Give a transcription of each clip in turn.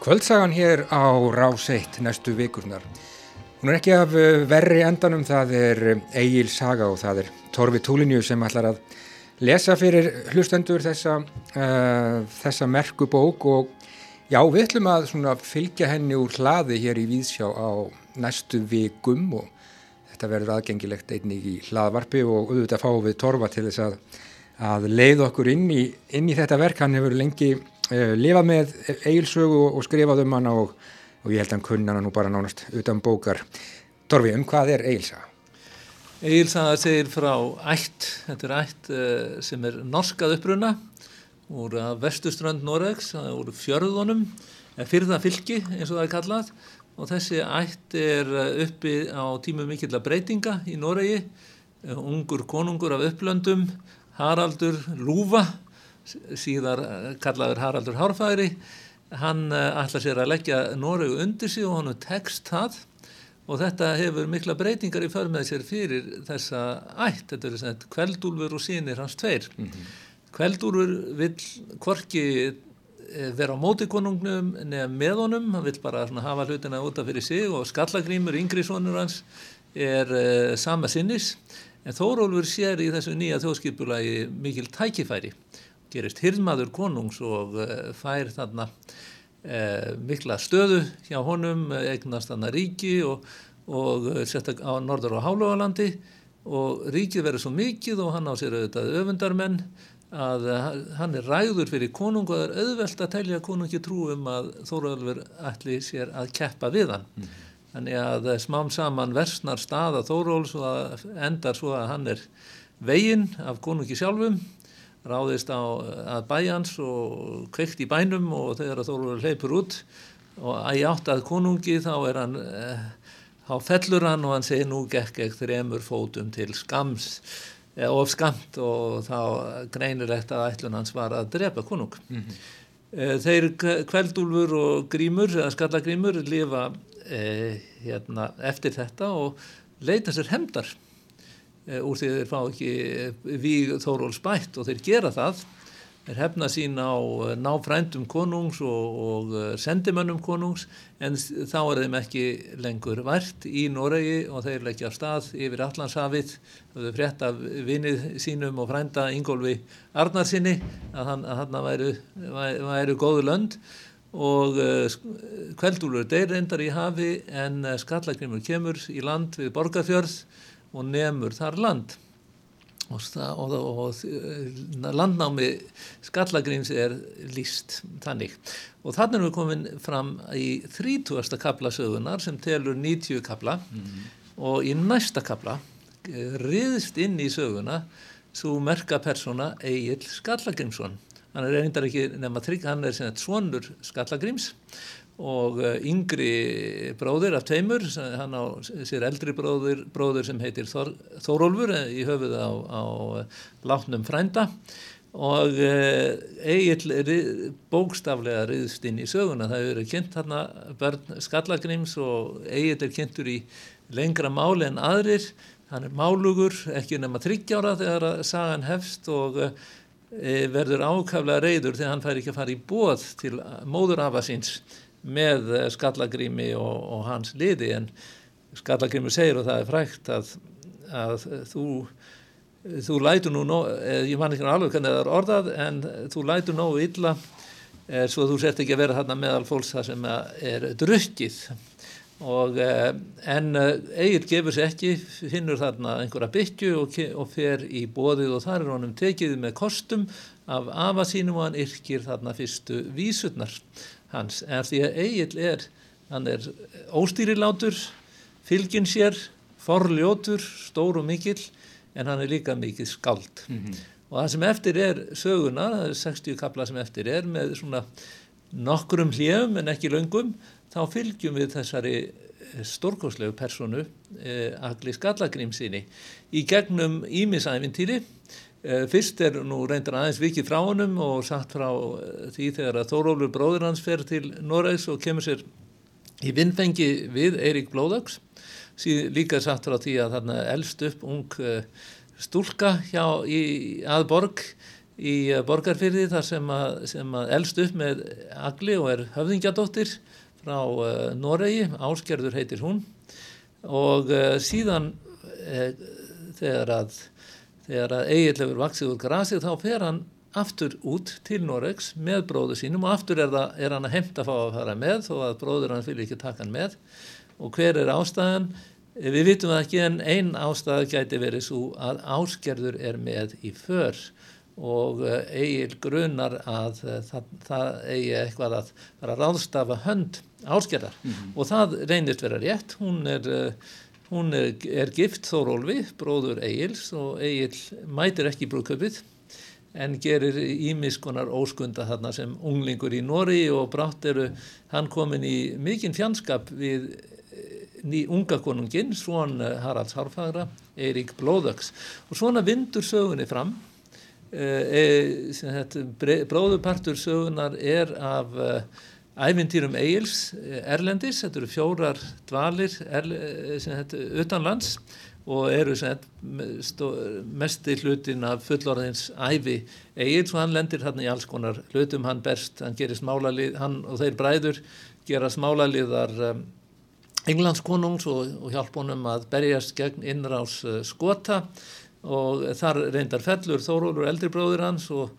Kvöldsagan hér á Rás 1 næstu vikurnar. Hún er ekki af eh, verri endanum, það er Egil Saga og það er Torfi Túlinju sem ætlar að lesa fyrir hlustendur þessa, uh, þessa merku bók og já, við ætlum að fylgja henni úr hlaði hér í Víðsjá á næstu vikum og þetta verður aðgengilegt einnig í hlaðvarpi og auðvitað fáum við Torfa til þess að, að leið okkur inn í, inn í þetta verk. Hann hefur lengi uh, lifað með eigilsögu og skrifað um hana og, og ég held að hann kunna hana nú bara nánast utan bókar. Torfi, um hvað er eigilsaga? Egilsaga segir frá ætt, þetta er ætt uh, sem er norskað uppruna úr vestuströnd Noregs, úr fjörðunum, fyrða fylki eins og það er kallað og þessi ætt er eh, uppi á tímu mikill að breytinga í Noregi, ungur konungur af upplöndum, Haraldur Lúfa, síðar kallaður Haraldur Hárfæri, hann uh, ætla sér að leggja Noregu undir sig og hann tekst það. Og þetta hefur mikla breytingar í för með sér fyrir þessa ætt, þetta er svona kveldúlfur og sínir hans tveir. Mm -hmm. Kveldúlfur vil hvorki eh, vera á móti konungnum nefn með honum, hann vil bara hafa hlutina útaf fyrir sig og skallagrímur, yngri sonur hans, er uh, sama sinnis, en Þórólfur sér í þessu nýja þjóðskipulagi mikil tækifæri, gerist hirmaður konungs og uh, fær þarna Eh, mikla stöðu hjá honum, eignast hann að ríki og, og setta á norður og hálóðalandi og ríkið verður svo mikið og hann á sér auðvitað öfundarmenn að hann er ræður fyrir konung og það er auðvelt að telja konungi trú um að Þórólfur ætli sér að keppa við hann. Mm. Þannig að smám saman versnar staða Þóróls og endar svo að hann er veginn af konungi sjálfum ráðist á að bæjans og kveikt í bænum og þegar Þórólfur leipur út og að ég átt að konungi þá er hann eh, þá fellur hann og hann segir nú gekk ekki þremur fótum til skams eh, of skamt og þá greinilegt að ætlun hans var að drepa konung mm -hmm. eh, þeir kveldúlfur og grímur eða skallagrímur lifa eh, hérna, eftir þetta og leita sér hemdar Eh, úr því þeir fá ekki eh, við Þóról spætt og þeir gera það þeir hefna sín á eh, náfrændum konungs og, og sendimönnum konungs en þá er þeim ekki lengur vært í Noregi og þeir leggja af stað yfir Allandshafið þau frétta vinnið sínum og frænda Ingólfi Arnarsinni að hann að væru, væru, væru góðu lönd og kveldúlur deyr reyndar í hafi en skallagrimur kemur í land við Borgafjörð og nefnur þar land og, og, og landnámi skallagríms er líst þannig og þannig erum við komin fram í 30. kapla sögunar sem telur 90 kapla mm -hmm. og í næsta kapla eh, riðist inn í söguna svo merka persóna Egil Skallagrímsson hann er reyndar ekki nefn að trygg hann er svonur Skallagríms og eh, yngri bróðir af tveimur, hann á sér eldri bróðir, bróðir sem heitir Þor, Þórólfur eh, í höfuð á, á eh, látnum frænda. Og Egil bókstaflega riðst inn í söguna, það verið kynnt hann börn Skallagrims og Egil er kynntur í lengra máli en aðrir, hann er málugur ekki nema þryggjára þegar sagan hefst og verður ákaflega reyður þegar hann fær ekki að fara í bóð til móður afa síns með eh, skallagrími og, og hans liði en skallagrími segir og það er frækt að, að þú þú lætur nú, nóg, eh, ég man ekki alveg hvernig það er orðað en þú lætur nógu illa er, svo þú sért ekki að vera þarna meðal fólks það sem er drukkið. Og en Egil gefur sér ekki, finnur þarna einhverja byggju og, og fer í bóðið og þar er honum tekið með kostum af afa sínum og hann yrkir þarna fyrstu vísurnar hans. En því að Egil er hann er óstýrilátur fylgin sér, forljótur stór og mikill en hann er líka mikill skald mm -hmm. og það sem eftir er söguna það er 60 kapla sem eftir er með svona nokkrum hljöfum en ekki löngum þá fylgjum við þessari eh, stórkoslegu personu eh, Agli Skallagrímsinni í gegnum Ímisævintýri Eh, fyrst er nú reyndar aðeins vikið frá honum og sagt frá eh, því þegar að Þórólfur bróður hans fer til Noregs og kemur sér í vinnfengi við Eirík Blóðags. Síðan líka sagt frá því að þarna elst upp ung eh, stúlka hjá í aðborg í borgarfyrði þar sem að, sem að elst upp með agli og er höfðingjadóttir frá Noregi, Áskerður heitir hún og síðan uh, þegar að, þegar að eigillefur vaksið úr grasið þá fer hann aftur út til Noregs með bróðu sínum og aftur er, það, er hann að heimta að fá að fara með þó að bróður hann fyrir ekki taka hann með og hver er ástæðan? Við vitum það ekki en einn ástæða gæti verið svo að áskerður er með í för og eigil grunar að það, það eigi eitthvað að fara að ráðstafa hönd áskerðar mm -hmm. og það reynist vera rétt, hún er, hún er, er gift Þórólfi, bróður Egils og Egil mætir ekki brúköpið en gerir ímiskonar óskunda þarna sem unglingur í Nóri og brátt eru hann komin í mikinn fjandskap við ný unga konunginn, svon eh, Haralds Harfagra, Eirík Blóðöks og svona vindur sögunni fram e, e, bróðupartur sögunar er af ævintýrum Eils Erlendis, þetta eru fjórar dvalir utanlands og eru mest í hlutin af fullorðins æfi Eils og hann lendir hann í alls konar hlutum, hann berst, hann gerir smálalið, hann og þeir bræður gera smálaliðar um, Englandskonungs og, og hjálp honum að berjast gegn innrás uh, skota. Og þar reyndar fellur Þórólur eldribróður hans og,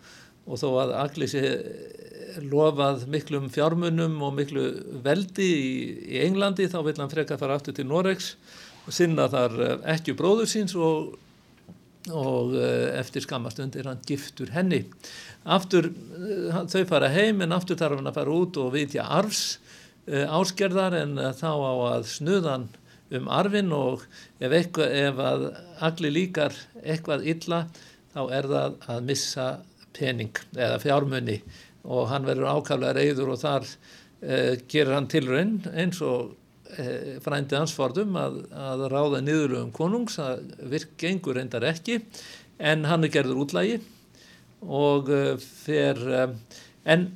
og þó að Aglísi lofað miklum fjármunum og miklu veldi í, í Englandi þá vil hann freka fara aftur til Noregs og sinna þar uh, ekki bróður síns og, og uh, eftir skamastund er hann giftur henni. Aftur þau fara heim en aftur þarf hann að fara út og vitja arfs Eh, áskerðar en eh, þá á að snuðan um arfin og ef, eitthvað, ef að allir líkar eitthvað illa þá er það að missa pening eða fjármunni og hann verður ákaflega reyður og þar eh, gerir hann tilraun eins og eh, frændi ansfordum að, að ráða niður um konungs að virk gengur reyndar ekki en hann er gerður útlægi og eh, fer eh, en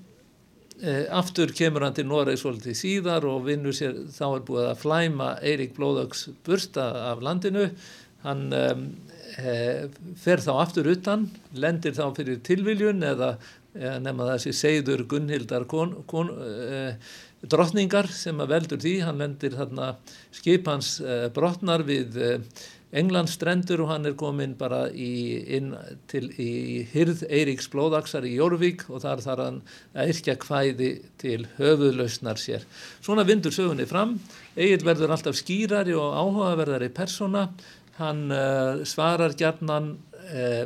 E, aftur kemur hann til Noreg svolítið síðar og vinnur sér, þá er búið að flæma Eirík Blóðags bursta af landinu, hann um, e, fer þá aftur utan, lendir þá fyrir tilviljun eða e, nefna þessi segður Gunnhildar kon, kon, e, drottningar sem að veldur því, hann lendir þarna skipans e, brotnar við Englands strendur og hann er komin bara í, inn til í hyrð Eiríks blóðaksar í Jórvík og þar þarf hann að yrkja kvæði til höfuðlausnar sér. Svona vindur sögunni fram, Egil verður alltaf skýrari og áhugaverðari persóna, hann uh, svarar gjarnan uh,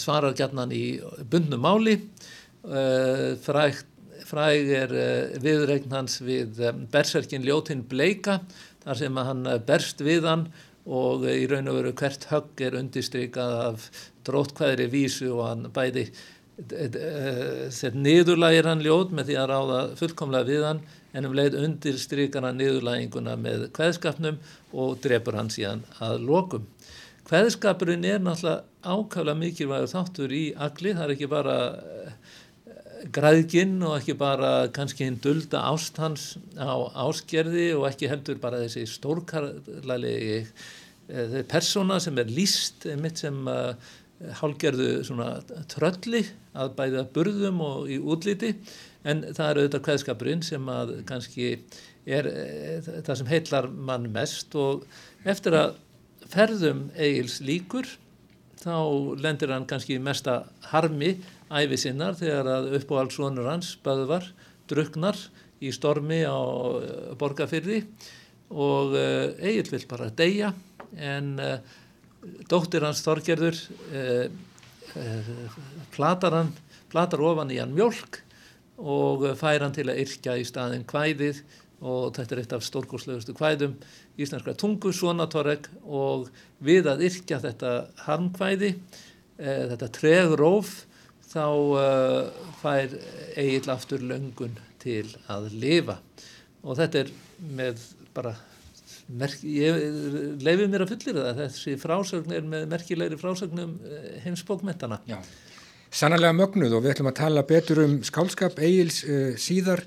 svarar gjarnan í bundnum máli, uh, fræg, fræg er viðregn hans við berserkin Ljótinn Bleika, þar sem hann berst við hann og í raun og veru hvert högg er undistrykað af drótkvæðri vísu og hann bæði þegar niðurlægir hann ljót með því að ráða fullkomlega við hann en um leið undirstrykar hann niðurlæginguna með kveðskapnum og drefur hann síðan að lokum. Kveðskapurinn er náttúrulega ákvæmlega mikilvægur þáttur í agli, það er ekki bara græðginn og ekki bara kannski hinn dulda ást hans á áskerði og ekki heldur bara þessi stórkarlali eh, persóna sem er líst mitt sem uh, hálgerðu svona trölli að bæða burðum og í útliti. En það er auðvitað kveðskapurinn sem að kannski er það sem heitlar mann mest. Og eftir að ferðum eigils líkur þá lendir hann kannski mesta harmi æfi sinnar þegar að uppáhaldsvonur hans Böðvar druknar í stormi á eh, borgarfyrði og uh, Egil vil bara deyja en uh, dóttir hans Þorgerður platar hann platar ofan í hann mjölk og fær hann til að yrkja í staðin kvæðið og þetta er eitt af stórgóðslegustu kvæðum íslenskra tungu, Sónatorek og við að yrkja þetta harmkvæði þetta tregróf þá uh, fær eigill aftur löngun til að lifa. Og þetta er með bara ég leifir mér að fullir það þessi frásögn er með merkilegri frásögnum uh, heimsbókmettana Já, sannarlega mögnuð og við ætlum að tala betur um skálskap Egil's uh, síðar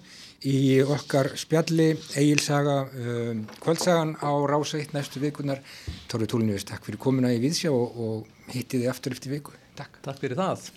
í okkar spjalli Egilsaga um, kvöldsagan á ráseitt næstu vikunar Tóri Túlinjus, takk fyrir komuna í Víðsjá og, og hittiði aftur eftir viku. Takk. Takk fyrir það.